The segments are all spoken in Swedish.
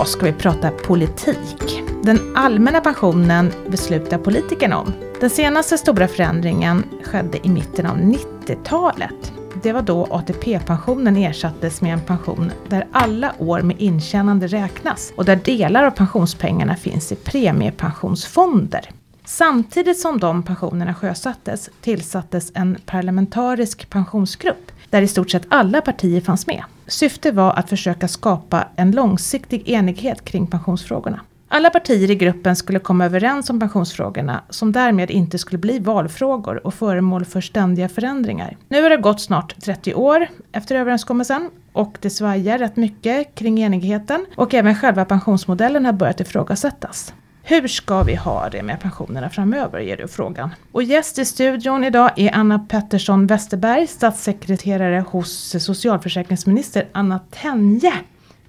Idag ska vi prata politik. Den allmänna pensionen beslutar politikerna om. Den senaste stora förändringen skedde i mitten av 90-talet. Det var då ATP-pensionen ersattes med en pension där alla år med intjänande räknas och där delar av pensionspengarna finns i premiepensionsfonder. Samtidigt som de pensionerna sjösattes tillsattes en parlamentarisk pensionsgrupp där i stort sett alla partier fanns med. Syftet var att försöka skapa en långsiktig enighet kring pensionsfrågorna. Alla partier i gruppen skulle komma överens om pensionsfrågorna som därmed inte skulle bli valfrågor och föremål för ständiga förändringar. Nu har det gått snart 30 år efter överenskommelsen och det svajar rätt mycket kring enigheten och även själva pensionsmodellen har börjat ifrågasättas. Hur ska vi ha det med pensionerna framöver, är du frågan. Och gäst i studion idag är Anna Pettersson Westerberg, statssekreterare hos socialförsäkringsminister Anna Tenje.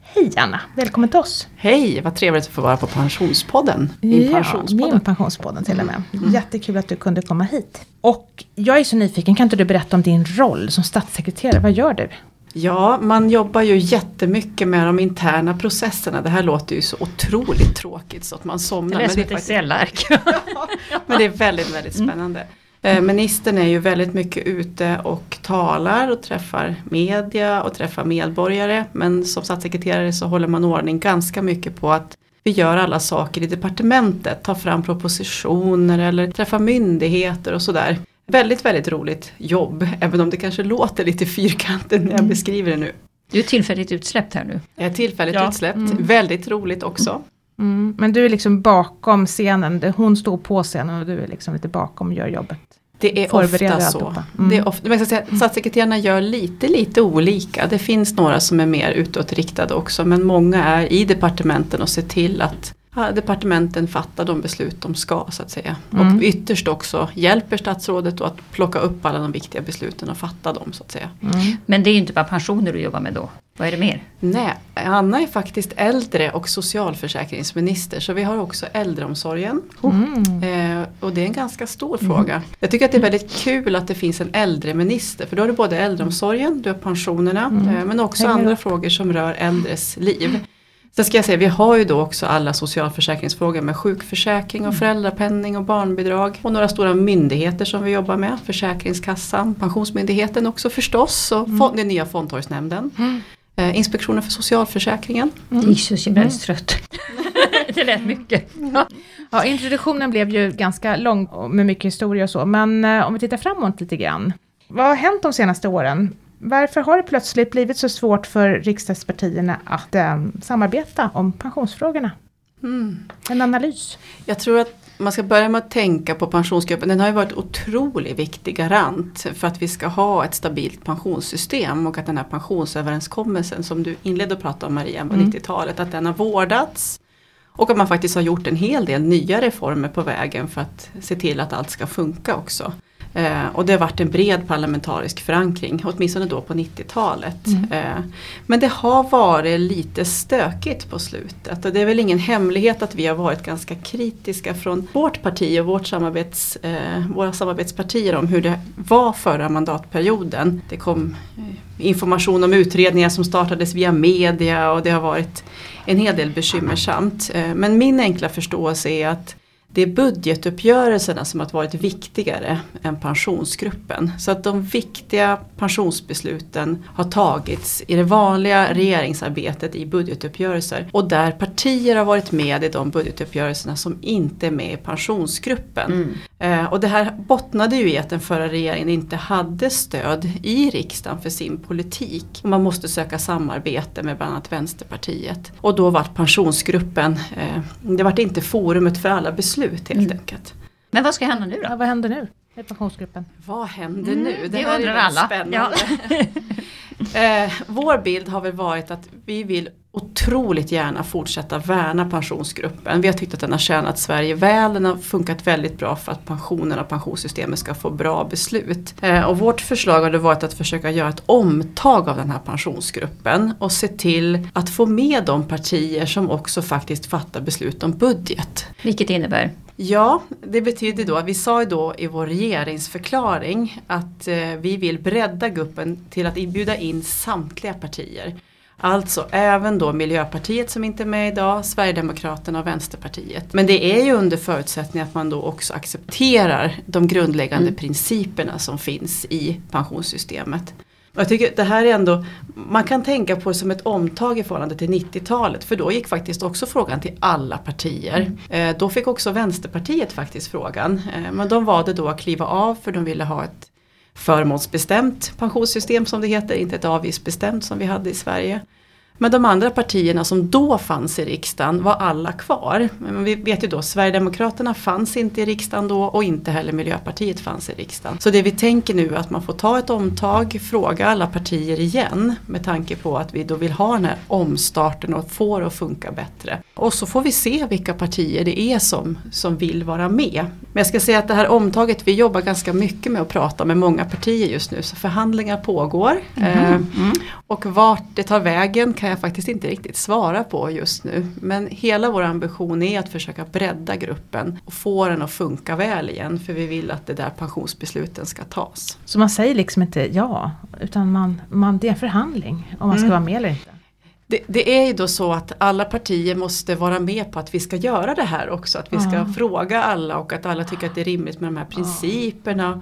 Hej Anna, välkommen till oss. Hej, vad trevligt att få vara på Pensionspodden. Min ja, pensionspodden. min pensionspodden till och med. Mm. Jättekul att du kunde komma hit. Och jag är så nyfiken, kan inte du berätta om din roll som statssekreterare? Vad gör du? Ja, man jobbar ju jättemycket med de interna processerna. Det här låter ju så otroligt tråkigt så att man somnar. Det är som ett Excel-ark. men det är väldigt, väldigt mm. spännande. Mm. Ministern är ju väldigt mycket ute och talar och träffar media och träffar medborgare. Men som statssekreterare så håller man ordning ganska mycket på att vi gör alla saker i departementet, tar fram propositioner eller träffar myndigheter och sådär. Väldigt, väldigt roligt jobb, även om det kanske låter lite fyrkantigt när jag mm. beskriver det nu. Du är tillfälligt utsläppt här nu. Jag är tillfälligt ja. utsläppt, mm. väldigt roligt också. Mm. Men du är liksom bakom scenen, hon står på scenen och du är liksom lite bakom och gör jobbet. Det är ofta så. Mm. Det är ofta, man ska säga, statssekreterarna gör lite, lite olika. Det finns några som är mer utåtriktade också men många är i departementen och ser till att departementen fattar de beslut de ska så att säga. Mm. Och ytterst också hjälper statsrådet att plocka upp alla de viktiga besluten och fatta dem så att säga. Mm. Men det är ju inte bara pensioner du jobbar med då? Vad är det mer? Nej, Anna är faktiskt äldre och socialförsäkringsminister så vi har också äldreomsorgen. Mm. Eh, och det är en ganska stor mm. fråga. Jag tycker att det är väldigt kul att det finns en äldreminister för då har du både äldreomsorgen, du har pensionerna mm. eh, men också andra frågor som rör äldres liv. Sen ska jag säga, vi har ju då också alla socialförsäkringsfrågor med sjukförsäkring och mm. föräldrapenning och barnbidrag. Och några stora myndigheter som vi jobbar med. Försäkringskassan, Pensionsmyndigheten också förstås och mm. den nya Fondtorgsnämnden. Mm. Eh, Inspektionen för socialförsäkringen. Mm. Jesus, jag blir mm. trött. det lät mycket. Ja. ja, introduktionen blev ju ganska lång med mycket historia och så. Men eh, om vi tittar framåt lite grann. Vad har hänt de senaste åren? Varför har det plötsligt blivit så svårt för riksdagspartierna att eh, samarbeta om pensionsfrågorna? Mm. En analys. Jag tror att man ska börja med att tänka på pensionsgruppen. Den har ju varit otroligt viktig garant för att vi ska ha ett stabilt pensionssystem och att den här pensionsöverenskommelsen som du inledde att prata om Maria på mm. 90-talet, att den har vårdats. Och att man faktiskt har gjort en hel del nya reformer på vägen för att se till att allt ska funka också. Eh, och det har varit en bred parlamentarisk förankring, åtminstone då på 90-talet. Mm. Eh, men det har varit lite stökigt på slutet och det är väl ingen hemlighet att vi har varit ganska kritiska från vårt parti och vårt samarbets, eh, våra samarbetspartier om hur det var förra mandatperioden. Det kom information om utredningar som startades via media och det har varit en hel del bekymmersamt. Men min enkla förståelse är att det är budgetuppgörelserna som har varit viktigare än pensionsgruppen. Så att de viktiga pensionsbesluten har tagits i det vanliga regeringsarbetet i budgetuppgörelser. Och där partier har varit med i de budgetuppgörelserna som inte är med i pensionsgruppen. Mm. Eh, och det här bottnade ju i att den förra regeringen inte hade stöd i riksdagen för sin politik. Och man måste söka samarbete med bland annat Vänsterpartiet. Och då var pensionsgruppen, eh, det var inte forumet för alla beslut beslut helt mm. enkelt. Men vad ska hända nu då? Ja, vad händer nu med pensionsgruppen? Vad händer nu? Mm, det, det undrar alla. Spännande. Ja. eh, vår bild har väl varit att vi vill otroligt gärna fortsätta värna pensionsgruppen. Vi har tyckt att den har tjänat Sverige väl. Den har funkat väldigt bra för att pensionerna och pensionssystemet ska få bra beslut. Eh, och vårt förslag har varit att försöka göra ett omtag av den här pensionsgruppen och se till att få med de partier som också faktiskt fattar beslut om budget. Vilket innebär? Ja, det betyder då att vi sa då i vår regeringsförklaring att eh, vi vill bredda gruppen till att bjuda in samtliga partier. Alltså även då Miljöpartiet som inte är med idag, Sverigedemokraterna och Vänsterpartiet. Men det är ju under förutsättning att man då också accepterar de grundläggande mm. principerna som finns i pensionssystemet. Jag tycker det här är ändå, man kan tänka på det som ett omtag i förhållande till 90-talet för då gick faktiskt också frågan till alla partier. Mm. Eh, då fick också Vänsterpartiet faktiskt frågan. Eh, men de valde då att kliva av för de ville ha ett förmånsbestämt pensionssystem som det heter, inte ett avgiftsbestämt som vi hade i Sverige. Men de andra partierna som då fanns i riksdagen var alla kvar. Men vi vet ju då Sverigedemokraterna fanns inte i riksdagen då och inte heller Miljöpartiet fanns i riksdagen. Så det vi tänker nu är att man får ta ett omtag, fråga alla partier igen med tanke på att vi då vill ha den här omstarten och få det att funka bättre. Och så får vi se vilka partier det är som, som vill vara med. Men jag ska säga att det här omtaget, vi jobbar ganska mycket med att prata med många partier just nu så förhandlingar pågår. Mm. Eh, mm. Och vart det tar vägen kan jag faktiskt inte riktigt svara på just nu. Men hela vår ambition är att försöka bredda gruppen och få den att funka väl igen. För vi vill att det där pensionsbesluten ska tas. Så man säger liksom inte ja, utan man, man, det är en förhandling om man ska mm. vara med eller inte? Det, det, är ju då så att alla partier måste vara med på att vi ska göra det här också. Att vi ska mm. fråga alla och att alla tycker att det är rimligt med de här principerna.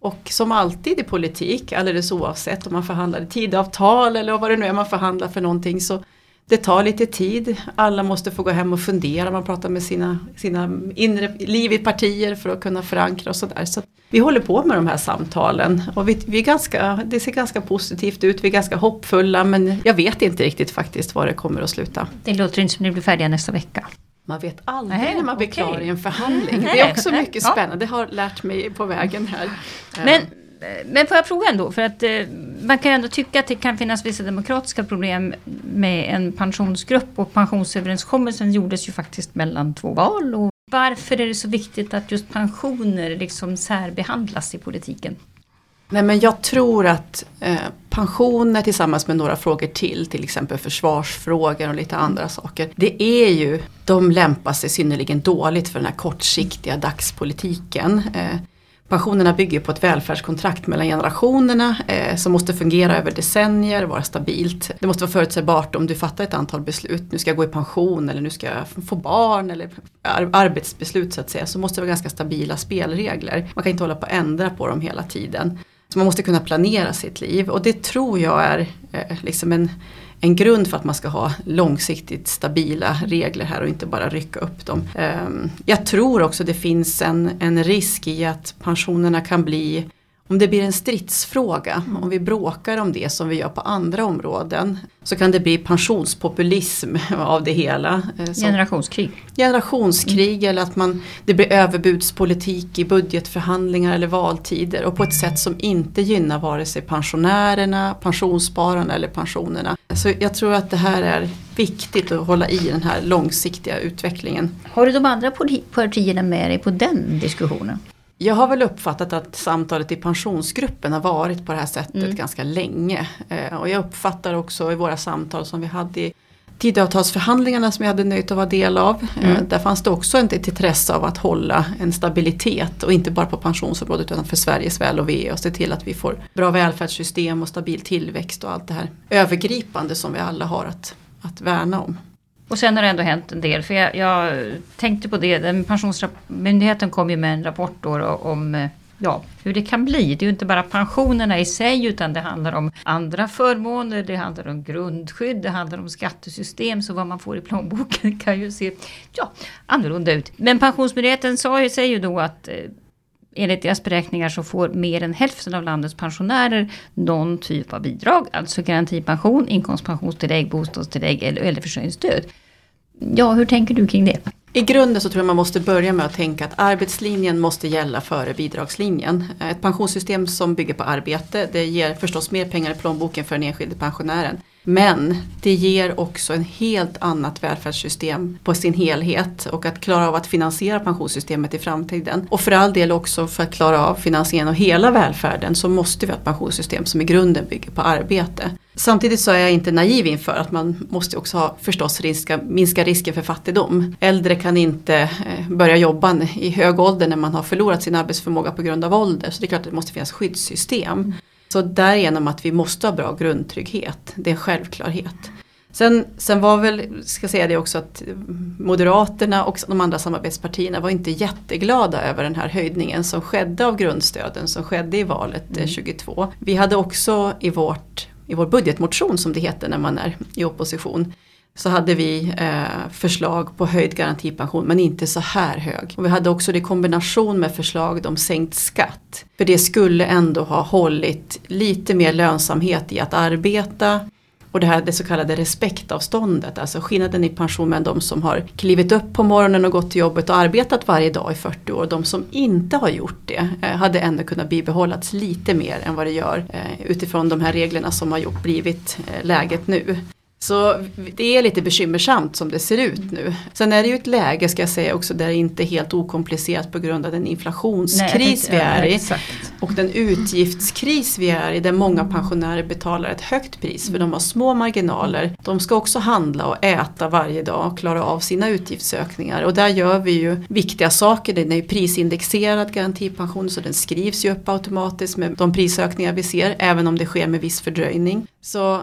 Och som alltid i politik, alldeles oavsett om man förhandlar tidavtal eller vad det nu är man förhandlar för någonting så det tar lite tid. Alla måste få gå hem och fundera, man pratar med sina, sina inre liv i partier för att kunna förankra och sådär. Så vi håller på med de här samtalen och vi, vi är ganska, det ser ganska positivt ut, vi är ganska hoppfulla men jag vet inte riktigt faktiskt var det kommer att sluta. Det låter inte som att ni blir färdiga nästa vecka. Man vet aldrig Nej, när man blir okay. klar i en förhandling. Det är också mycket spännande, det har lärt mig på vägen här. Men, men får jag fråga ändå, för att eh, man kan ju ändå tycka att det kan finnas vissa demokratiska problem med en pensionsgrupp och pensionsöverenskommelsen gjordes ju faktiskt mellan två val. Och varför är det så viktigt att just pensioner liksom särbehandlas i politiken? Nej men jag tror att eh, pensioner tillsammans med några frågor till, till exempel försvarsfrågor och lite andra saker. Det är ju, de lämpar sig synnerligen dåligt för den här kortsiktiga dagspolitiken. Eh, pensionerna bygger på ett välfärdskontrakt mellan generationerna eh, som måste fungera över decennier, vara stabilt. Det måste vara förutsägbart om du fattar ett antal beslut, nu ska jag gå i pension eller nu ska jag få barn eller ar arbetsbeslut så att säga, så måste det vara ganska stabila spelregler. Man kan inte hålla på att ändra på dem hela tiden. Så man måste kunna planera sitt liv och det tror jag är eh, liksom en, en grund för att man ska ha långsiktigt stabila regler här och inte bara rycka upp dem. Eh, jag tror också det finns en, en risk i att pensionerna kan bli om det blir en stridsfråga, mm. om vi bråkar om det som vi gör på andra områden så kan det bli pensionspopulism av det hela. Eh, generationskrig. Generationskrig mm. eller att man, det blir överbudspolitik i budgetförhandlingar eller valtider och på ett sätt som inte gynnar vare sig pensionärerna, pensionsspararna eller pensionerna. Så jag tror att det här är viktigt att hålla i den här långsiktiga utvecklingen. Har du de andra partierna med dig på den diskussionen? Jag har väl uppfattat att samtalet i pensionsgruppen har varit på det här sättet mm. ganska länge. Eh, och jag uppfattar också i våra samtal som vi hade i Tidöavtalsförhandlingarna som jag hade nöjt att vara del av. Eh, mm. Där fanns det också ett intresse av att hålla en stabilitet och inte bara på pensionsområdet utan för Sveriges väl och ve och se till att vi får bra välfärdssystem och stabil tillväxt och allt det här övergripande som vi alla har att, att värna om. Och sen har det ändå hänt en del. För jag, jag tänkte på det. Den Pensionsmyndigheten kom ju med en rapport då om eh, ja, hur det kan bli. Det är ju inte bara pensionerna i sig utan det handlar om andra förmåner, det handlar om grundskydd, det handlar om skattesystem. Så vad man får i plånboken kan ju se ja, annorlunda ut. Men Pensionsmyndigheten sa ju, säger ju då att eh, enligt deras beräkningar så får mer än hälften av landets pensionärer någon typ av bidrag. Alltså garantipension, inkomstpensionstillägg, bostadstillägg eller äldreförsörjningsstöd. Ja, hur tänker du kring det? I grunden så tror jag man måste börja med att tänka att arbetslinjen måste gälla före bidragslinjen. Ett pensionssystem som bygger på arbete, det ger förstås mer pengar i plånboken för den enskilde pensionären. Men det ger också en helt annat välfärdssystem på sin helhet och att klara av att finansiera pensionssystemet i framtiden. Och för all del också för att klara av finansieringen av hela välfärden så måste vi ha ett pensionssystem som i grunden bygger på arbete. Samtidigt så är jag inte naiv inför att man måste också ha förstås riska, minska risken för fattigdom. Äldre kan inte eh, börja jobba i hög ålder när man har förlorat sin arbetsförmåga på grund av ålder. Så det är klart att det måste finnas skyddssystem. Så därigenom att vi måste ha bra grundtrygghet, det är en självklarhet. Sen, sen var väl, ska säga det också att Moderaterna och de andra samarbetspartierna var inte jätteglada över den här höjningen som skedde av grundstöden som skedde i valet mm. 22. Vi hade också i, vårt, i vår budgetmotion som det heter när man är i opposition så hade vi eh, förslag på höjd garantipension men inte så här hög. Och vi hade också det i kombination med förslag om sänkt skatt. För det skulle ändå ha hållit lite mer lönsamhet i att arbeta och det här det så kallade respektavståndet, alltså skillnaden i pension mellan de som har klivit upp på morgonen och gått till jobbet och arbetat varje dag i 40 år och de som inte har gjort det eh, hade ändå kunnat bibehållas lite mer än vad det gör eh, utifrån de här reglerna som har gjort, blivit eh, läget nu. Så det är lite bekymmersamt som det ser ut nu. Sen är det ju ett läge ska jag säga också där det inte är helt okomplicerat på grund av den inflationskris Nej, vi är i. Och den utgiftskris vi är i där många pensionärer betalar ett högt pris för de har små marginaler. De ska också handla och äta varje dag och klara av sina utgiftsökningar. Och där gör vi ju viktiga saker. Den är ju prisindexerad garantipension så den skrivs ju upp automatiskt med de prisökningar vi ser även om det sker med viss fördröjning. Så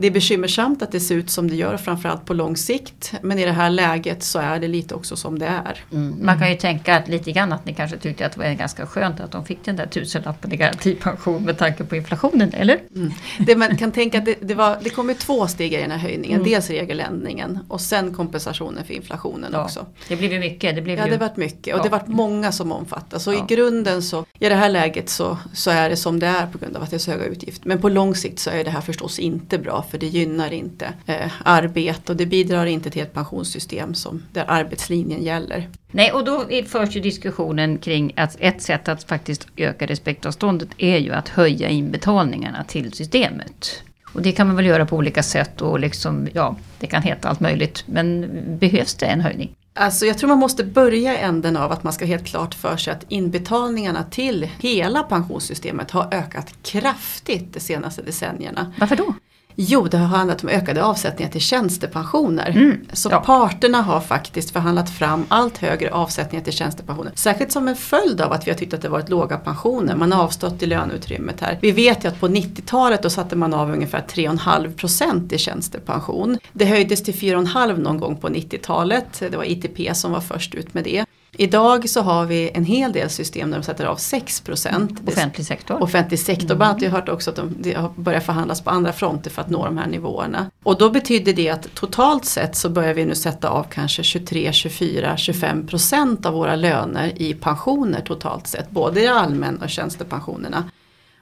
det är bekymmersamt att det ser ut som det gör framförallt på lång sikt. Men i det här läget så är det lite också som det är. Mm. Man kan ju tänka att lite grann att ni kanske tyckte att det var ganska skönt att de fick den där tusenlappen i garantipension med tanke på inflationen, eller? Mm. Det man kan tänka att det, det, var, det kommer två steg i den här höjningen. Mm. Dels regeländringen och sen kompensationen för inflationen ja. också. Det blev ju mycket. Det blev ja, ju... det varit mycket och ja. det varit många som omfattas. Så ja. i grunden så, i det här läget så, så är det som det är på grund av att det är så höga utgifter. Men på lång sikt så är det här förstås inte bra för det gynnar inte eh, arbete och det bidrar inte till ett pensionssystem som, där arbetslinjen gäller. Nej, och då förs ju diskussionen kring att ett sätt att faktiskt öka respektavståndet är ju att höja inbetalningarna till systemet. Och det kan man väl göra på olika sätt och liksom, ja, det kan heta allt möjligt. Men behövs det en höjning? Alltså jag tror man måste börja änden av att man ska helt klart för sig att inbetalningarna till hela pensionssystemet har ökat kraftigt de senaste decennierna. Varför då? Jo, det har handlat om ökade avsättningar till tjänstepensioner. Mm, så ja. parterna har faktiskt förhandlat fram allt högre avsättningar till tjänstepensioner. Särskilt som en följd av att vi har tyckt att det varit låga pensioner. Man har avstått i löneutrymmet här. Vi vet ju att på 90-talet då satte man av ungefär 3,5% i tjänstepension. Det höjdes till 4,5 någon gång på 90-talet. Det var ITP som var först ut med det. Idag så har vi en hel del system där de sätter av 6 procent. Offentlig sektor. Offentlig sektor. Mm. Bland annat jag har hört också att de, de har börjat förhandlas på andra fronter för att nå de här nivåerna. Och då betyder det att totalt sett så börjar vi nu sätta av kanske 23, 24, 25 procent av våra löner i pensioner totalt sett. Både i allmän och tjänstepensionerna.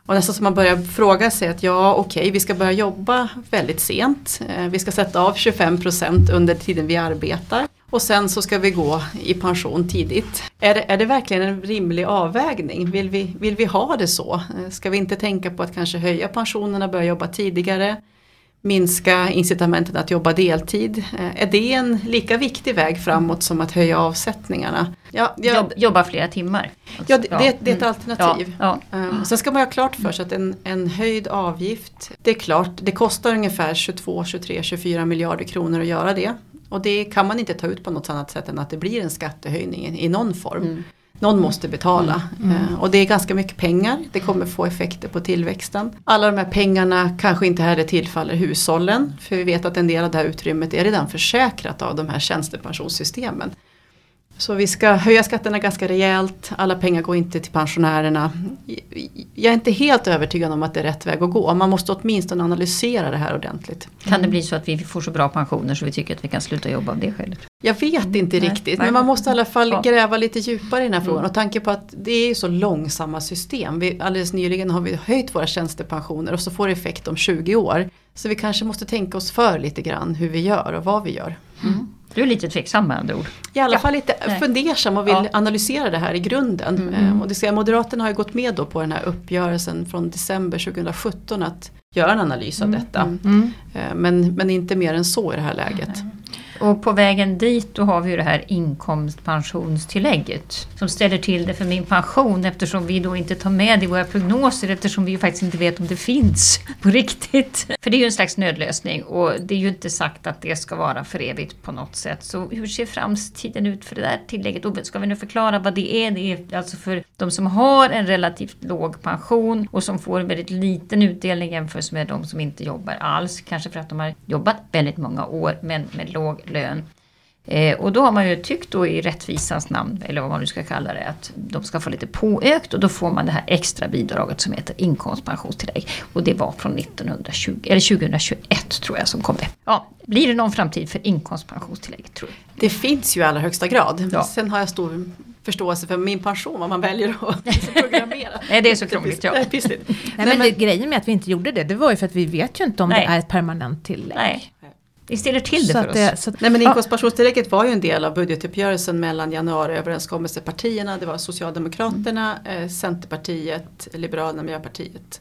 Och nästan som man börjar fråga sig att ja okej okay, vi ska börja jobba väldigt sent. Eh, vi ska sätta av 25 procent under tiden vi arbetar och sen så ska vi gå i pension tidigt. Är det, är det verkligen en rimlig avvägning? Vill vi, vill vi ha det så? Ska vi inte tänka på att kanske höja pensionerna, börja jobba tidigare? Minska incitamenten att jobba deltid. Är det en lika viktig väg framåt som att höja avsättningarna? Ja, jag, jobba flera timmar. Ja, det, det, det är ett mm. alternativ. Ja, ja. Um, sen ska man ha klart för sig att en, en höjd avgift, det är klart, det kostar ungefär 22, 23, 24 miljarder kronor att göra det. Och det kan man inte ta ut på något annat sätt än att det blir en skattehöjning i någon form. Mm. Någon måste betala mm. Mm. och det är ganska mycket pengar. Det kommer få effekter på tillväxten. Alla de här pengarna kanske inte heller tillfaller hushållen. För vi vet att en del av det här utrymmet är redan försäkrat av de här tjänstepensionssystemen. Så vi ska höja skatterna ganska rejält, alla pengar går inte till pensionärerna. Jag är inte helt övertygad om att det är rätt väg att gå. Man måste åtminstone analysera det här ordentligt. Kan det bli så att vi får så bra pensioner så vi tycker att vi kan sluta jobba av det skälet? Jag vet inte nej, riktigt nej. men man måste i alla fall gräva lite djupare i den här frågan. Mm. Och tanke på att det är så långsamma system. Vi, alldeles nyligen har vi höjt våra tjänstepensioner och så får det effekt om 20 år. Så vi kanske måste tänka oss för lite grann hur vi gör och vad vi gör. Mm. Du är lite tveksam med andra ord. I alla ja. fall lite Nej. fundersam och vill ja. analysera det här i grunden. Mm. mm. Och det ska, Moderaterna har ju gått med då på den här uppgörelsen från december 2017 att göra en analys av mm. detta. Mm. mm. Eh, men, men inte mer än så i det här läget. Och på vägen dit då har vi ju det här inkomstpensionstillägget som ställer till det för min pension eftersom vi då inte tar med det i våra prognoser eftersom vi ju faktiskt inte vet om det finns på riktigt. För det är ju en slags nödlösning och det är ju inte sagt att det ska vara för evigt på något sätt. Så hur ser framtiden ut för det där tillägget? Och ska vi nu förklara vad det är? Det är alltså för de som har en relativt låg pension och som får en väldigt liten utdelning jämfört med de som inte jobbar alls. Kanske för att de har jobbat väldigt många år men med låg lön. Eh, och då har man ju tyckt då i rättvisans namn, eller vad man nu ska kalla det, att de ska få lite påökt och då får man det här extra bidraget som heter inkomstpensionstillägg. Och det var från 1920, eller 2021 tror jag som kom det. Ja, blir det någon framtid för inkomstpensionstillägget tror jag? Det finns ju i allra högsta grad. Ja. Sen har jag stor förståelse för min pension, vad man väljer att programmera. Nej, det är så krångligt, ja. Nej, men, det, grejen med att vi inte gjorde det, det var ju för att vi vet ju inte om Nej. det är ett permanent tillägg. Nej, det ställer till det Så för att det, oss. så att, Nej men inkomstpensionstillägget var ju en del av budgetuppgörelsen mellan januariöverenskommelsepartierna. Det var Socialdemokraterna, eh, Centerpartiet, Liberalerna, Miljöpartiet.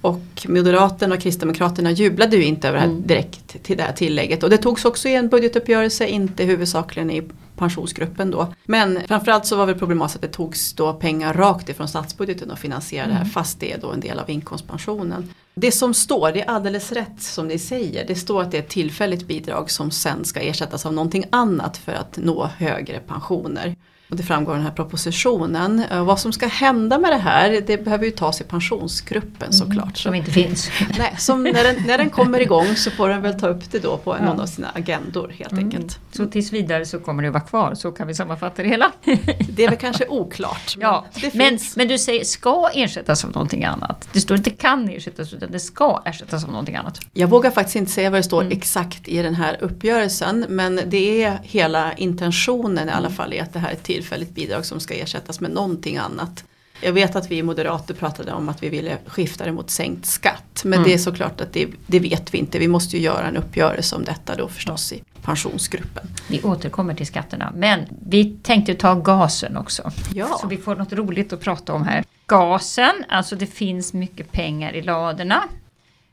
Och Moderaterna och Kristdemokraterna jublade ju inte över Mm. direkt till det här tillägget. Och det togs också i en budgetuppgörelse, inte huvudsakligen i pensionsgruppen då. Men framförallt så var det problematiskt att det togs då pengar rakt ifrån statsbudgeten och finansierade det här fast det är då en del av inkomstpensionen. Det som står, det är alldeles rätt som ni säger. Det står att det är ett tillfälligt bidrag som sen ska ersättas av någonting annat för att nå högre pensioner. Och det framgår i den här propositionen. Eh, Vad som ska hända med det här, det behöver ju tas i pensionsgruppen såklart. Så Som inte finns. Nej, som när, den, när den kommer igång så får den väl ta upp det då på någon av sina agendor helt enkelt. Så tills vidare så kommer det vara kvar, så kan vi sammanfatta det hela. Det är väl kanske oklart. men Ja, men, men du säger ska ersättas av någonting annat. Det står inte kan ersättas utan det ska ersättas av någonting annat. Jag vågar faktiskt inte säga vad det står Mm. exakt i den här uppgörelsen men det är hela intentionen i alla Mm. fall i att det här är ett tillfälligt bidrag som ska ersättas med någonting annat. Jag vet att vi moderater pratade om att vi ville skifta det mot sänkt skatt men Mm. det är såklart att det, det vet vi inte. Vi måste ju göra en uppgörelse om detta då förstås i pensionsgruppen. Vi återkommer till skatterna. Men vi tänkte ta gasen också. Ja. Så vi får något roligt att prata om här. Gasen, alltså det finns mycket pengar i ladorna.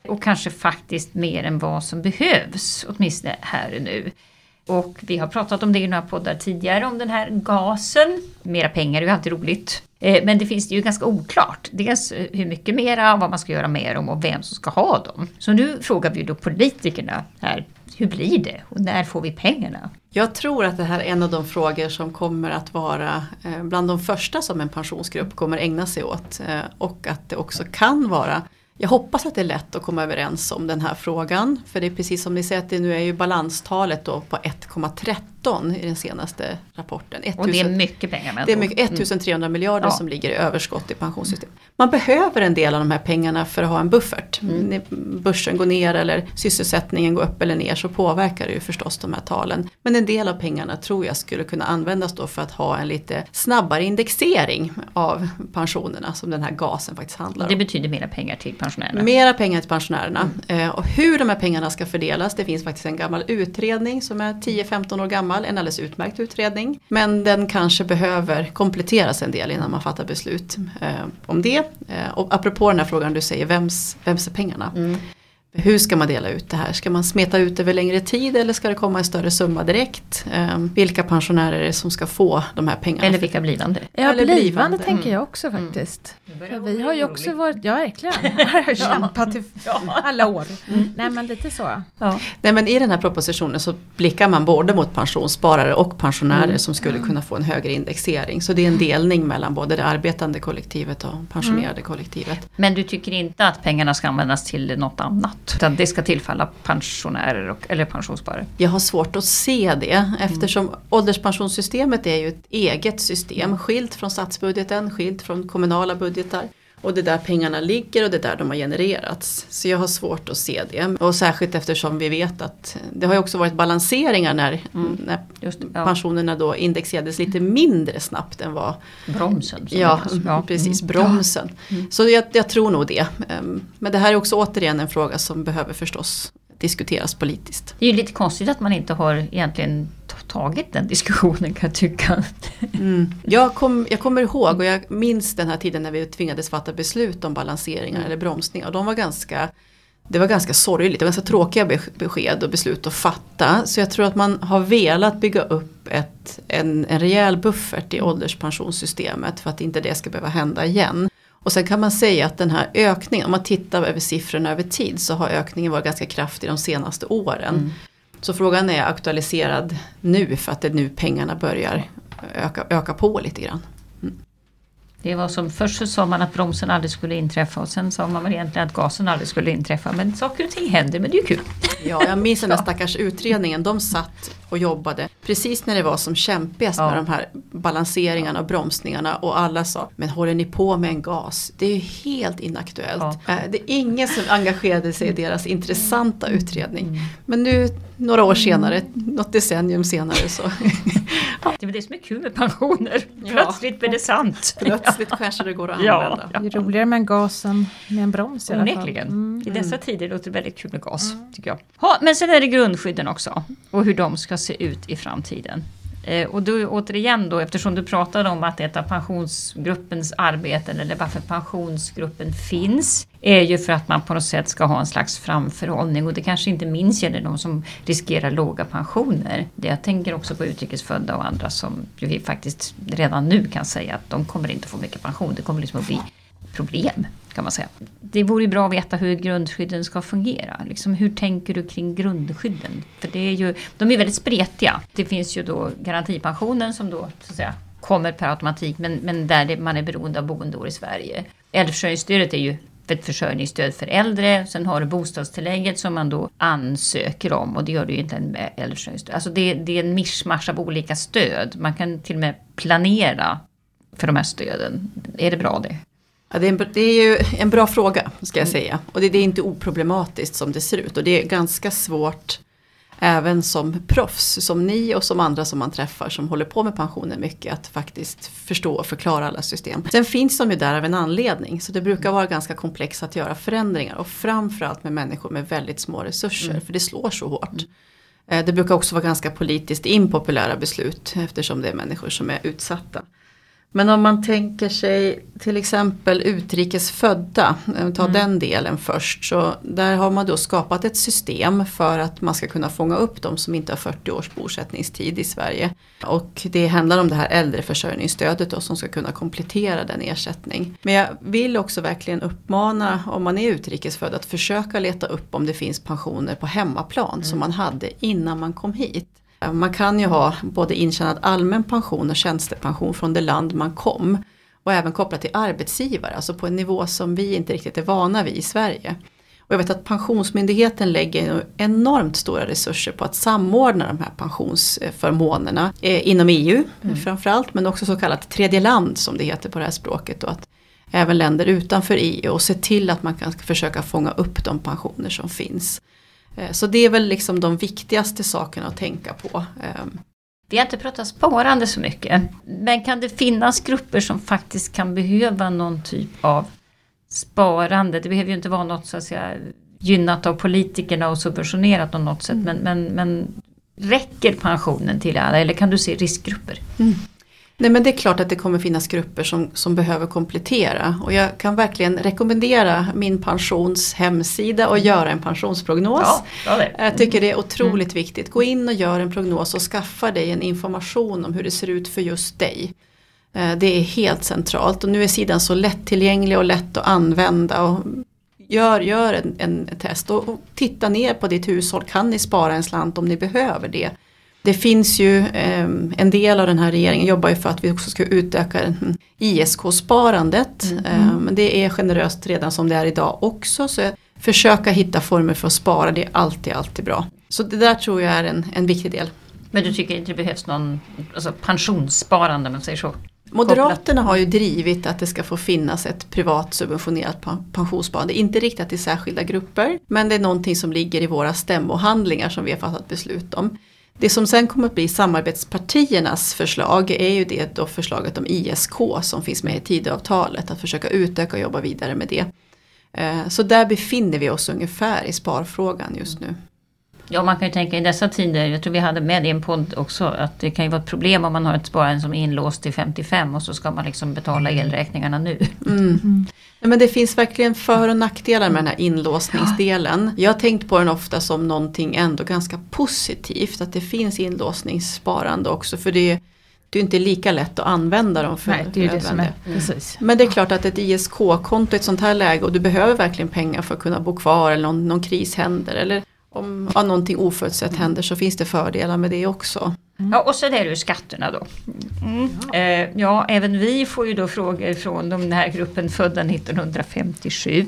Och kanske faktiskt mer än vad som behövs, åtminstone här och nu. Och vi har pratat om det i några poddar tidigare, om den här gasen. Mera pengar är ju alltid roligt. Eh, men det finns det ju ganska oklart. Dels eh, hur mycket mera, vad man ska göra med dem och vem som ska ha dem. Så nu frågar vi ju då politikerna här, hur blir det och när får vi pengarna? Jag tror att det här är en av de frågor som kommer att vara eh, bland de första som en pensionsgrupp kommer ägna sig åt. Och att det också kan vara jag hoppas att det är lätt att komma överens om den här frågan. För det är precis som ni säger att det nu är ju balanstalet då på 1,13 i den senaste rapporten. Och det är 1000 mycket pengar. med det är mycket, ord. 1300 miljarder Ja. som ligger i överskott i pensionssystemet. Man behöver en del av de här pengarna för att ha en buffert. Mm. När börsen går ner eller sysselsättningen går upp eller ner så påverkar det ju förstås de här talen. Men en del av pengarna tror jag skulle kunna användas då för att ha en lite snabbare indexering av pensionerna som den här gasen faktiskt handlar om. det betyder mera pengar till pensionärerna. Mera pengar till pensionärerna. Mm. Eh, och hur de här pengarna ska fördelas, det finns faktiskt en gammal utredning som är 10-15 år gammal, en alldeles utmärkt utredning. Men den kanske behöver kompletteras en del innan man fattar beslut eh, om det. Eh, och apropå den här frågan du säger, vems, vems är pengarna? Mm. Hur ska man dela ut det här? Ska man smeta ut över längre tid eller ska det komma en större summa direkt? Eh, vilka pensionärer är det som ska få de här pengarna? Eller vilka blivande. ja, eller blivande, blivande. tänker jag också faktiskt. För vi har ju också varit, ja verkligen, har kämpat i alla år. Nej men lite så. Ja. Nej men i den här propositionen så blickar man både mot pensionssparare och pensionärer Mm. som skulle kunna få en högre indexering. Så det är en delning mellan både det arbetande kollektivet och pensionerade Mm. kollektivet. Men du tycker inte att pengarna ska användas till något annat? Utan det ska tillfalla pensionärer och, eller pensionssparare? Jag har svårt att se det eftersom ålderspensionssystemet är ju ett eget system skilt från statsbudgeten, skilt från kommunala budgetar. Och det är där pengarna ligger och det är där de har genererats. Så jag har svårt att se det. Och särskilt eftersom vi vet att det har ju också varit balanseringar när, när Just ja. pensionerna då indexerades lite mindre snabbt än vad Bromsen. Ja, ja. precis, Mm. bromsen. Så jag, jag tror nog det. Ehm, Men det här är också återigen en fråga som behöver förstås diskuteras politiskt. Det är ju lite konstigt att man inte har egentligen tagit den diskussionen kan jag tycka. Mm. Jag, kom, jag kommer ihåg och jag minns den här tiden när vi tvingades fatta beslut om balanseringar eller bromsningar. De var ganska Det var ganska sorgligt, det var ganska tråkiga besked och beslut att fatta. Så jag tror att man har velat bygga upp ett, en, en rejäl buffert i ålderspensionssystemet för att inte det ska behöva hända igen. Och sen kan man säga att den här ökningen, om man tittar över siffrorna över tid så har ökningen varit ganska kraftig de senaste åren. Mm. Så frågan är aktualiserad nu för att det är nu pengarna börjar öka, öka på lite grann. Det var som först så sa man att bromsen aldrig skulle inträffa och sen sa man väl egentligen att gasen aldrig skulle inträffa. Men saker och ting händer men det är ju kul. Ja, jag minns den där stackars utredningen. De satt och jobbade precis när det var som kämpigast ja. med de här balanseringarna och bromsningarna och alla sa men håller ni på med en gas? Det är ju helt inaktuellt. Ja. Eh, det är ingen som engagerade sig i deras intressanta utredning. Mm. Men nu några år senare, något decennium senare så. ja. Det är det som är kul med pensioner. Plötsligt blir det sant. Plötsligt kanske det går att använda. Ja. Det är roligare med en gas än med en broms i alla fall. Mm. I dessa tider låter det väldigt kul med gas. Mm. tycker jag. Ha, men sen är det grundskydden också. Och hur de ska se ut i framtiden. Eh, och du, återigen då, eftersom du pratade om att ett av pensionsgruppens arbeten, eller varför pensionsgruppen finns, är ju för att man på något sätt ska ha en slags framförhållning och det kanske inte minst gäller de som riskerar låga pensioner. Jag tänker också på utrikesfödda och andra som vi faktiskt redan nu kan säga att de kommer inte få mycket pension. Det kommer liksom att bli problem kan man säga. Det vore bra att veta hur grundskydden ska fungera. Liksom, hur tänker du kring grundskydden? För det är ju, de är väldigt spretiga. Det finns ju då garantipensionen som då så att säga, kommer per automatik men, men där man är beroende av boendeår i Sverige. Äldreförsörjningsstödet är ju ett försörjningsstöd för äldre. Sen har du bostadstillägget som man då ansöker om och det gör du ju inte med äldreförsörjningsstöd. Alltså det, det är en mischmasch av olika stöd. Man kan till och med planera för de här stöden. Är det bra det? Ja, det, är en, det är ju en bra fråga ska jag mm. säga. Och det, det, är inte oproblematiskt som det ser ut. Och det är ganska svårt även som proffs, som ni och som andra som man träffar som håller på med pensioner mycket, att faktiskt förstå och förklara alla system. Sen finns de ju där av en anledning, så det brukar vara ganska komplext att göra förändringar och framförallt med människor med väldigt små resurser, mm. för det slår så hårt. Mm. Eh, det brukar också vara ganska politiskt impopulära beslut eftersom det är människor som är utsatta. Men om man tänker sig till exempel utrikesfödda, ta mm. den delen först. Så där har man då skapat ett system för att man ska kunna fånga upp de som inte har 40 års bosättningstid i Sverige. Och det handlar om det här äldreförsörjningsstödet då, som ska kunna komplettera den ersättning. Men jag vill också verkligen uppmana om man är utrikesfödd att försöka leta upp om det finns pensioner på hemmaplan mm. som man hade innan man kom hit. Man kan ju ha både intjänad allmän pension och tjänstepension från det land man kom. Och även kopplat till arbetsgivare, alltså på en nivå som vi inte riktigt är vana vid i Sverige. Och jag vet att Pensionsmyndigheten lägger enormt stora resurser på att samordna de här pensionsförmånerna eh, inom EU mm. framförallt men också så kallat tredje land som det heter på det här språket. Och att även länder utanför EU och se till att man kan försöka fånga upp de pensioner som finns. Eh, så det är väl liksom de viktigaste sakerna att tänka på. Ehm. Vi har inte pratat sparande så mycket. Men kan det finnas grupper som faktiskt kan behöva någon typ av sparande? Det behöver ju inte vara något så att säga gynnat av politikerna och subventionerat på något sätt. Mm. Men, men, men räcker pensionen till alla eller kan du se riskgrupper? Mm. Nej men det är klart att det kommer finnas grupper som, som behöver komplettera och jag kan verkligen rekommendera min pensions hemsida och göra en pensionsprognos. Ja, jag tycker det är otroligt mm. viktigt. Gå in och gör en prognos och skaffa dig en information om hur det ser ut för just dig. Eh, det är helt centralt och nu är sidan så lättillgänglig och lätt att använda. Och gör, gör en, en test och, och titta ner på ditt hushåll. Kan ni spara en slant om ni behöver det? Det finns ju eh, en del av den här regeringen jobbar ju för att vi också ska utöka ISK-sparandet. Mm. Eh, men det är generöst redan som det är idag också. Så försöka hitta former för att spara, det är alltid, alltid bra. Så det där tror jag är en, en viktig del. Men du tycker inte det behövs någon alltså pensionssparande om man säger så? Moderaterna har ju drivit att det ska få finnas ett privat subventionerat pensionssparande. Inte riktat till särskilda grupper men det är någonting som ligger i våra stämmohandlingar som vi har fattat beslut om. Det som sen kommer att bli samarbetspartiernas förslag är ju det då förslaget om ISK som finns med i Tidöavtalet. Att försöka utöka och jobba vidare med det. Eh, så där befinner vi oss ungefär i sparfrågan just nu. Ja, man kan ju tänka i dessa tider, jag tror vi hade med i en podd också, att det kan ju vara ett problem om man har ett sparande som är inlåst till 55 och så ska man liksom betala elräkningarna nu. Mm. Men det finns verkligen för och nackdelar med den här inlåsningsdelen. Jag har tänkt på den ofta som någonting ändå ganska positivt. Att det finns inlåsningssparande också. För det, det är inte lika lätt att använda dem för Nej, det är det som är, precis. Men det är klart att ett ISK-konto i ett sånt här läge och du behöver verkligen pengar för att kunna bo kvar eller någon, någon kris händer. Eller om ja, någonting oförutsett händer så finns det fördelar med det också. Ja, och så är det ju skatterna då. Mm. Eh, ja, även vi får ju då frågor från den här gruppen födda 1957.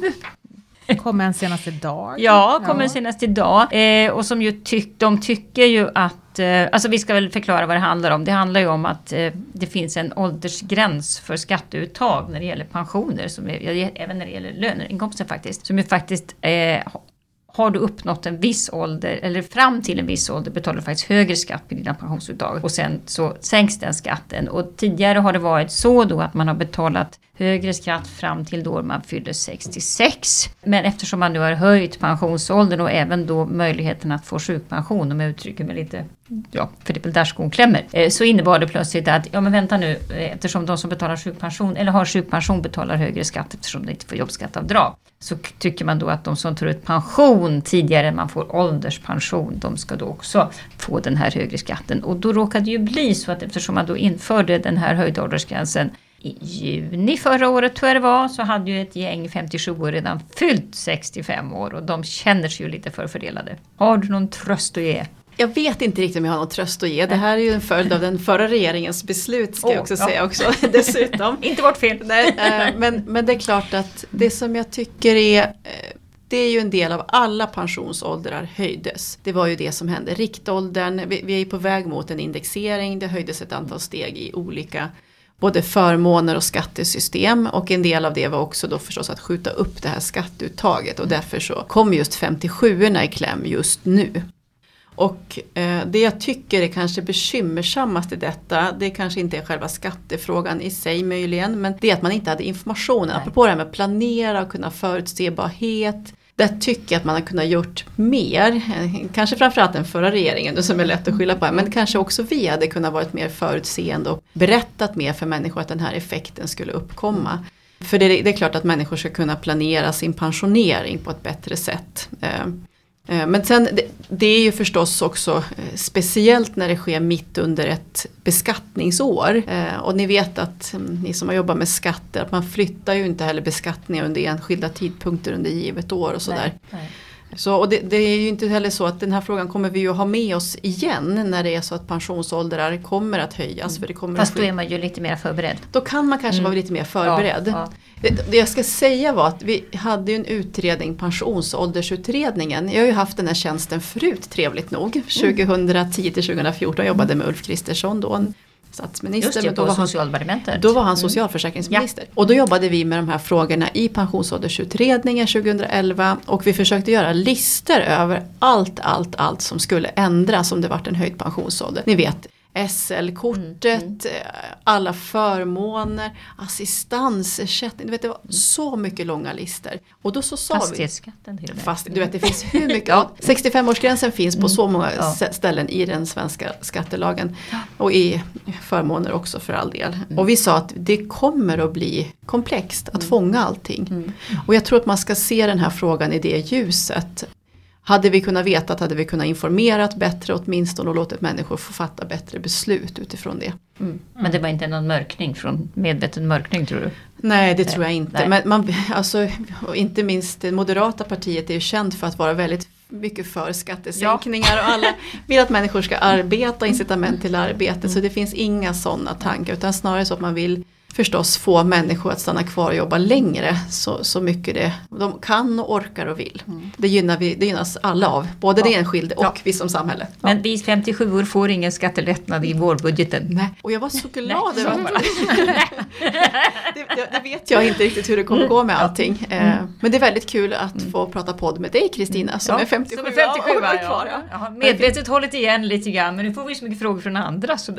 Kom en senast idag. Ja, kommer senast idag. Eh, och som ju tyck, de tycker ju att, eh, alltså vi ska väl förklara vad det handlar om. Det handlar ju om att eh, det finns en åldersgräns för skatteuttag när det gäller pensioner, som är, ja, även när det gäller löneinkomster faktiskt. Som ju faktiskt eh, har du uppnått en viss ålder, eller fram till en viss ålder betalar du faktiskt högre skatt på dina pensionsuttag. Och sen så sänks den skatten. Och tidigare har det varit så då att man har betalat högre skatt fram till då man fyller 66. Men eftersom man nu har höjt pensionsåldern och även då möjligheten att få sjukpension, om jag uttrycker mig lite, ja, för det är väl där skon klämmer, eh, så innebar det plötsligt att, ja men vänta nu, eh, eftersom de som betalar sjukpension, eller har sjukpension betalar högre skatt eftersom de inte får jobbskatteavdrag. Så tycker man då att de som tar ut pension tidigare än man får ålderspension, de ska då också få den här högre skatten. Och då råkade det ju bli så att eftersom man då införde den här höjda åldersgränsen i juni förra året tror jag det var, så hade ju ett gäng 57 år redan fyllt 65 år och de känner sig ju lite förfördelade. Har du någon tröst att ge? Jag vet inte riktigt om jag har någon tröst att ge. Det här är ju en följd av den förra regeringens beslut ska jag Åh, också ja. säga också dessutom. Inte vårt fel! Nej, eh, men, men det är klart att det som jag tycker är eh, det är ju en del av alla pensionsåldrar höjdes. Det var ju det som hände. Riktåldern, vi, vi är på väg mot en indexering. Det höjdes ett antal steg i olika både förmåner och skattesystem och en del av det var också då förstås att skjuta upp det här skatteuttaget och därför så kom just 57orna i kläm just nu. Och eh, det jag tycker är kanske bekymmersammast i detta, det kanske inte är själva skattefrågan i sig möjligen, men det är att man inte hade informationen. Nej. Apropå det här med att planera och kunna förutsebarhet. Där tycker jag att man har kunnat gjort mer. Eh, Kanske framförallt den förra regeringen som är lätt att skylla på. Men kanske också vi hade kunnat varit mer förutseende och berättat mer för människor att den här effekten skulle uppkomma. För det, det är klart att människor ska kunna planera sin pensionering på ett bättre sätt. Eh, men sen det, är ju förstås också eh, speciellt när det sker mitt under ett beskattningsår. Eh, och ni vet att mm, ni som har jobbat med skatter att man flyttar ju inte heller beskattningar under enskilda tidpunkter under givet år och sådär. Nej, nej. Så, och det, det är ju inte heller så att den här frågan kommer vi ju ha med oss igen när det är så att pensionsåldrar kommer att höjas. För det kommer Fast att då är man ju lite mer förberedd. Då kan man kanske Mm. vara lite mer förberedd. Ja, Det, det jag ska säga var att vi hade ju en utredning, pensionsåldersutredningen. Jag har ju haft den här tjänsten förut, trevligt nog. Mm. 2010 till 2014 jobbade med Ulf Kristersson då, statsminister. Just det, då var han, Socialdepartementet. då var han socialförsäkringsminister. Och då jobbade vi med de här frågorna i pensionsåldersutredningen 2011 och vi försökte göra listor över allt, allt, allt som skulle ändras om det vart en höjd pensionsålder. Ni vet SL-kortet, Mm, eh, alla förmåner, assistansersättning. Du vet, det var så mycket långa listor. Och då så sa Fastighetsskatten till och med. Fast du vet det finns hur mycket, Ja. 65-årsgränsen finns på så många Ja. ställen i den svenska skattelagen. Och i förmåner också för all del. Och vi sa att det kommer att bli komplext att fånga allting. Mm. Och jag tror att man ska se den här frågan i det ljuset. Hade vi kunnat veta att hade vi kunnat informerat bättre åtminstone och låtit människor få fatta bättre beslut utifrån det. Mm. Men det var inte någon mörkning från medveten mörkning tror du? Nej det tror jag inte. Nej. Men man, alltså, inte minst det moderata partiet är ju känt för att vara väldigt mycket för skattesänkningar och alla vill att människor ska arbeta incitament till arbete. Så det finns inga sådana tankar utan snarare så att man vill förstås få människor att stanna kvar och jobba längre så, så mycket det de kan och orkar och vill. Det, gynnar vi, det gynnas alla av, både det enskilde och Ja. vi som samhälle. Men vi 57 år får ingen skattelättnad i vårbudgeten. Nej. Och jag var så glad över att det, det, det vet jag inte riktigt hur det kommer gå med allting. Eh, Men det är väldigt kul att få prata podd med dig Kristina som Ja, är 57 som är 57 år ja, kvar. ja. Medvetet hållit igen lite grann men nu får vi så mycket frågor från andra. Så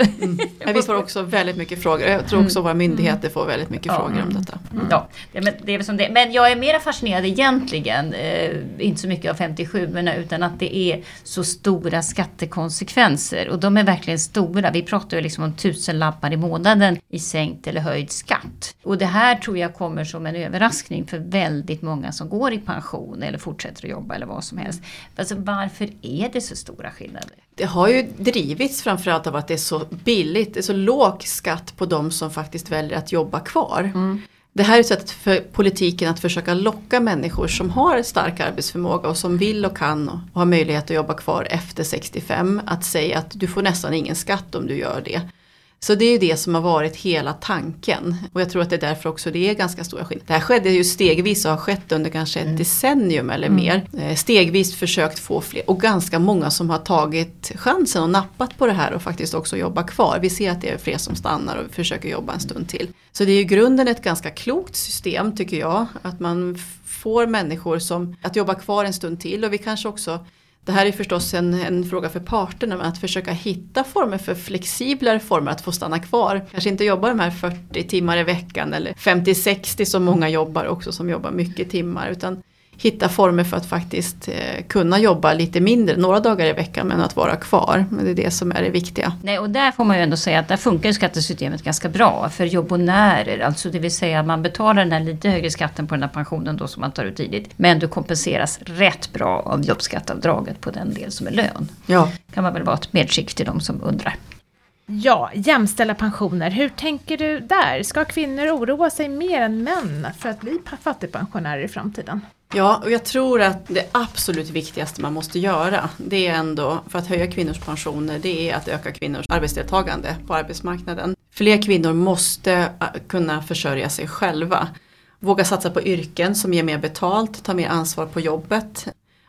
Men vi får också väldigt mycket frågor. Jag tror också våra myndigheter Myndigheter får väldigt mycket frågor om detta. Mm. Ja, men, det är som det. men jag är mer fascinerad egentligen, eh, inte så mycket av 57 men utan att det är så stora skattekonsekvenser. Och de är verkligen stora. Vi pratar ju liksom om tusen lappar i månaden i sänkt eller höjd skatt. Och det här tror jag kommer som en överraskning för väldigt många som går i pension eller fortsätter att jobba eller vad som helst. Alltså, varför är det så stora skillnader? Det har ju drivits framförallt av att det är så billigt, det är så låg skatt på de som faktiskt väljer att jobba kvar. Mm. Det här är ett sätt för politiken att försöka locka människor som har stark arbetsförmåga och som vill och kan och har möjlighet att jobba kvar efter 65 att säga att du får nästan ingen skatt om du gör det. Så det är ju det som har varit hela tanken. Och jag tror att det är därför också det är ganska stora skillnader. Det här skedde ju stegvis och har skett under kanske ett mm. decennium eller mm. mer. Eh, stegvis försökt få fler och ganska många som har tagit chansen och nappat på det här och faktiskt också jobbar kvar. Vi ser att det är fler som stannar och försöker jobba en stund till. Så det är ju grunden ett ganska klokt system tycker jag. Att man får människor som att jobba kvar en stund till och vi kanske också det här är förstås en, en fråga för parterna, men att försöka hitta former för flexiblare former att få stanna kvar. Kanske inte jobba de här 40 timmar i veckan eller 50-60 som många jobbar också som jobbar mycket timmar. Utan hitta former för att faktiskt eh, kunna jobba lite mindre, några dagar i veckan men att vara kvar. Men det är det som är det viktiga. Nej, och där får man ju ändå säga att där funkar skattesystemet ganska bra för jobbonärer. Alltså det vill säga man betalar den här lite högre skatten på den här pensionen då som man tar ut tidigt. Men du kompenseras rätt bra av jobbskatteavdraget på den del som är lön. Ja. kan man väl vara ett medskick till de som undrar. Ja, jämställda pensioner. Hur tänker du där? Ska kvinnor oroa sig mer än män för att bli fattigpensionärer i framtiden? Ja, och jag tror att det absolut viktigaste man måste göra det är ändå för att höja kvinnors pensioner det är att öka kvinnors arbetsdeltagande på arbetsmarknaden. Fler kvinnor måste äh, kunna försörja sig själva. Våga satsa på yrken som ger mer betalt, ta mer ansvar på jobbet.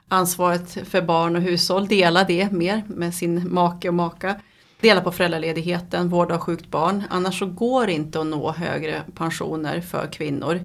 Ansvaret för barn och hushåll, dela det mer med sin make och maka. Dela på föräldraledigheten, vård av sjukt barn. Annars så går det inte att nå högre pensioner för kvinnor.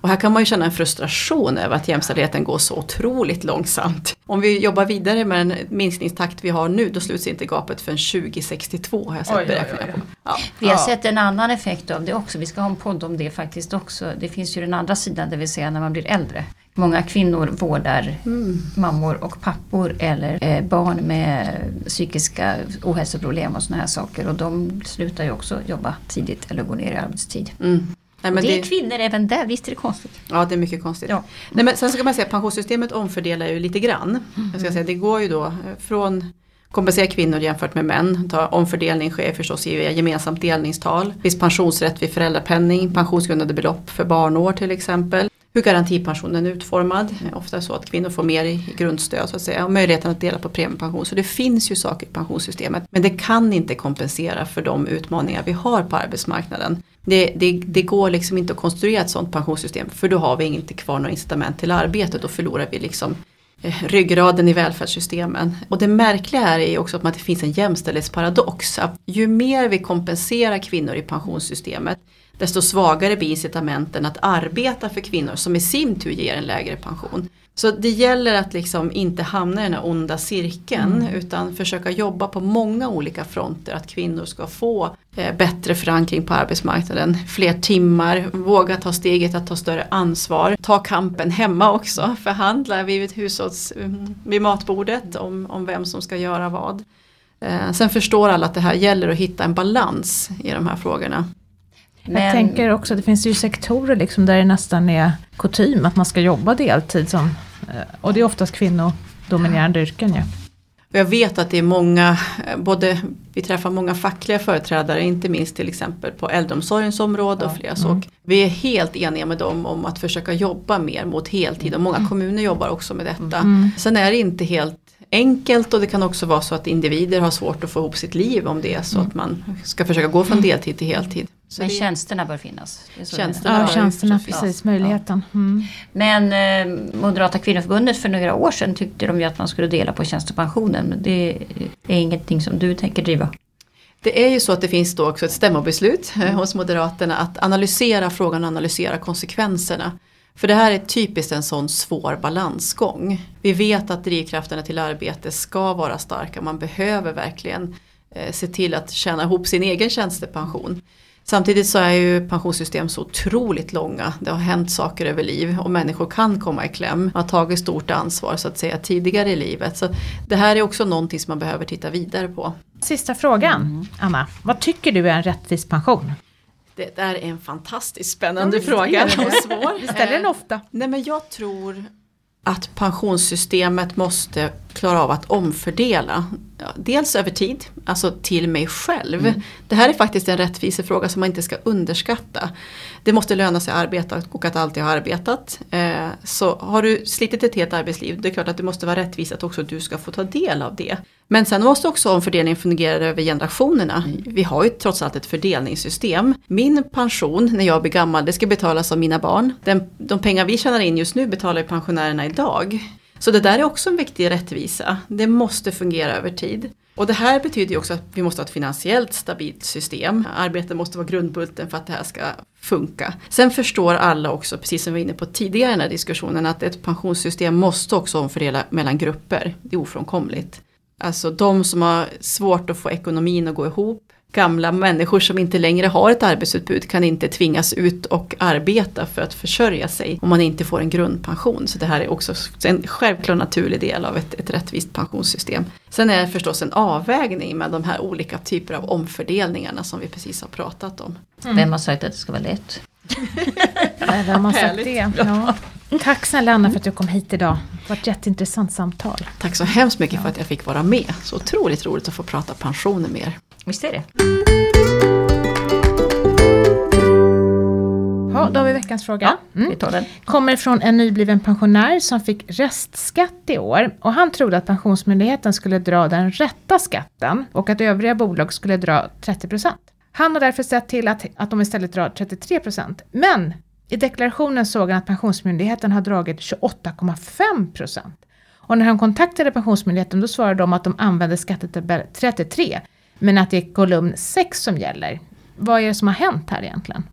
Och här kan man ju känna en frustration över att jämställdheten går så otroligt långsamt. Om vi jobbar vidare med den minskningstakt vi har nu då sluts inte gapet förrän 2062 har jag sett beräkningar på. Ja. Vi har ja. sett en annan effekt av det också. Vi ska ha en podd om det faktiskt också. Det finns ju den andra sidan, det vill säga när man blir äldre. Många kvinnor vårdar mm. mammor och pappor eller eh, barn med psykiska ohälsoproblem och sådana här saker. Och de slutar ju också jobba tidigt eller går ner i arbetstid. Mm. Nej, men det är det... kvinnor även där, visst är det konstigt? Ja det är mycket konstigt. Ja. Nej, men sen ska man säga att pensionssystemet omfördelar ju lite grann. Mm. Jag ska säga, det går ju då eh, från kompensera kvinnor jämfört med män. Ta, omfördelning sker förstås i gemensamt delningstal. Viss pensionsrätt vid föräldrapenning, pensionsgrundande belopp för barnår till exempel. Hur garantipensionen är utformad. Ofta så att kvinnor får mer i grundstöd så att säga. Och möjligheten att dela på premiepension. Så det finns ju saker i pensionssystemet. Men det kan inte kompensera för de utmaningar vi har på arbetsmarknaden. Det, det, det, går liksom inte att konstruera ett sådant pensionssystem för då har vi inte kvar några incitament till arbete. Då förlorar vi liksom eh, ryggraden i välfärdssystemen. Och det märkliga här är också att det finns en jämställdhetsparadox. Att ju mer vi kompenserar kvinnor i pensionssystemet desto svagare blir incitamenten att arbeta för kvinnor som i sin tur ger en lägre pension. Så det gäller att liksom inte hamna i den här onda cirkeln mm. utan försöka jobba på många olika fronter. Att kvinnor ska få eh, bättre förankring på arbetsmarknaden, fler timmar, våga ta steget att ta större ansvar. Ta kampen hemma också, förhandla vid, hushålls, mm, vid matbordet om, om vem som ska göra vad. Eh, sen förstår alla att det här gäller att hitta en balans i de här frågorna. Men... Jag tänker också, det finns ju sektorer liksom där det nästan är kutym att man ska jobba deltid. Som, eh, och det är oftast kvinnodominerande yrken ju. Ja. Jag vet att det är många, eh, både vi träffar många fackliga företrädare, inte minst till exempel på äldreomsorgens område och flera mm. Vi är helt eniga med dem om att försöka jobba mer mot heltid och många mm. kommuner jobbar också med detta. Mm. Sen är det inte helt enkelt och det kan också vara så att individer har svårt att få ihop sitt liv om det är så mm. att man ska försöka gå från deltid till heltid. Så Men det, tjänsterna bör finnas? Tjänsterna, ja, tjänsterna precis, ja. möjligheten. Mm. Men eh, Moderata kvinnoförbundet för några år sedan tyckte de ju att man skulle dela på tjänstepensionen. Men det är ingenting som du tänker driva? Det är ju så att det finns då också ett stämmobeslut mm. hos Moderaterna att analysera frågan och analysera konsekvenserna. För det här är typiskt en sån svår balansgång. Vi vet att drivkrafterna till arbete ska vara starka. Man behöver verkligen eh, se till att tjäna ihop sin egen tjänstepension. Samtidigt så är ju pensionssystem så otroligt långa. Det har hänt saker över liv och människor kan komma i kläm. Man har tagit stort ansvar så att säga tidigare i livet. Så det här är också någonting som man behöver titta vidare på. Sista frågan, mm. Anna. Vad tycker du är en rättvis pension? Det där är en fantastiskt spännande ja, fråga och svår. Vi ställer den ofta. Nej men jag tror att pensionssystemet måste klara av att omfördela. Dels över tid, alltså till mig själv. Mm. Det här är faktiskt en rättvisefråga som man inte ska underskatta. Det måste löna sig att arbeta och att alltid ha arbetat. Eh, så har du slitit ett helt arbetsliv, det är klart att det måste vara rättvist att också du ska få ta del av det. Men sen måste också omfördelningen fungera över generationerna. Mm. Vi har ju trots allt ett fördelningssystem. Min pension när jag blir gammal, det ska betalas av mina barn. Den, de pengar vi tjänar in just nu betalar ju pensionärerna idag. Så det där är också en viktig rättvisa. Det måste fungera över tid. Och det här betyder ju också att vi måste ha ett finansiellt stabilt system. arbetet måste vara grundbulten för att det här ska funka. Sen förstår alla också, precis som vi var inne på tidigare i den här diskussionen, att ett pensionssystem måste också omfördela mellan grupper. Det är ofrånkomligt. Alltså de som har svårt att få ekonomin att gå ihop gamla människor som inte längre har ett arbetsutbud kan inte tvingas ut och arbeta för att försörja sig om man inte får en grundpension. Så det här är också en självklar naturlig del av ett, ett rättvist pensionssystem. Sen är det förstås en avvägning med de här olika typer av omfördelningarna som vi precis har pratat om. Mm. Vem har sagt att det ska vara lätt? Vem har sagt det? Ja. Tack snälla Anna för att du kom hit idag. Det var ett jätteintressant samtal. Tack så hemskt mycket ja. för att jag fick vara med. Så otroligt roligt att få prata pensioner med er. Visst är det. Ja, då har vi veckans fråga. Ja, mm. vi tar den. Kommer från en nybliven pensionär som fick restskatt i år. Och han trodde att Pensionsmyndigheten skulle dra den rätta skatten och att övriga bolag skulle dra 30%. Han har därför sett till att, att de istället drar 33%. Men i deklarationen såg han att Pensionsmyndigheten har dragit 28,5%. Och när han kontaktade Pensionsmyndigheten då svarade de att de använde skattetabell 33 men att det är kolumn 6 som gäller. Vad är det som har hänt här egentligen?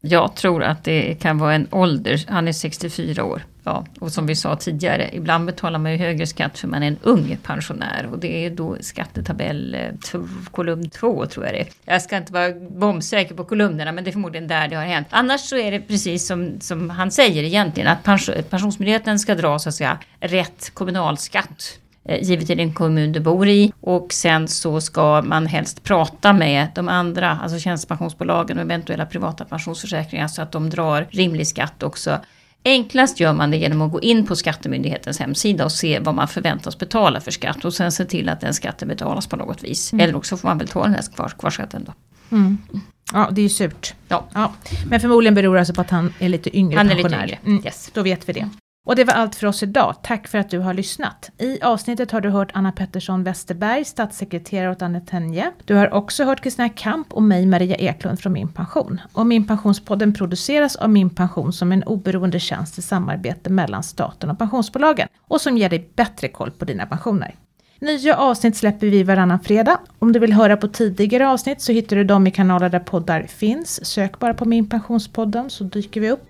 Jag tror att det kan vara en ålder, han är 64 år. Ja, och som vi sa tidigare, ibland betalar man ju högre skatt för man är en ung pensionär. Och det är då skattetabell eh, kolumn 2 tror jag det är. Jag ska inte vara bombsäker på kolumnerna men det är förmodligen där det har hänt. Annars så är det precis som, som han säger egentligen att Pensionsmyndigheten ska dra så att säga rätt kommunalskatt givet i den kommun du bor i. Och sen så ska man helst prata med de andra, alltså tjänstepensionsbolagen och eventuella privata pensionsförsäkringar så att de drar rimlig skatt också. Enklast gör man det genom att gå in på Skattemyndighetens hemsida och se vad man förväntas betala för skatt och sen se till att den skatten betalas på något vis. Mm. Eller också får man väl ta den här kvar, kvarskatten då. Mm. Ja, det är ju surt. Ja. ja. Men förmodligen beror det alltså på att han är lite yngre Han är pensionär. lite yngre, mm. yes. Då vet vi det. Och det var allt för oss idag. Tack för att du har lyssnat. I avsnittet har du hört Anna Pettersson Westerberg, statssekreterare åt Anne Tenje. Du har också hört Kristina Kamp och mig, Maria Eklund från Min Pension. Och Min Pensionspodden produceras av Min Pension som en oberoende tjänst i samarbete mellan staten och pensionsbolagen och som ger dig bättre koll på dina pensioner. Nya avsnitt släpper vi varannan fredag. Om du vill höra på tidigare avsnitt så hittar du dem i kanaler där poddar finns. Sök bara på Min Pensionspodden så dyker vi upp.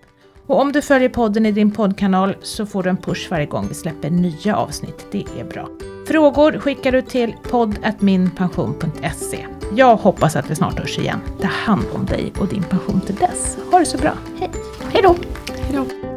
Och om du följer podden i din poddkanal så får du en push varje gång vi släpper nya avsnitt. Det är bra. Frågor skickar du till podd.minpension.se. Jag hoppas att vi snart hörs igen. Ta hand om dig och din pension till dess. Ha det så bra. Hej! Hej då! Hej då!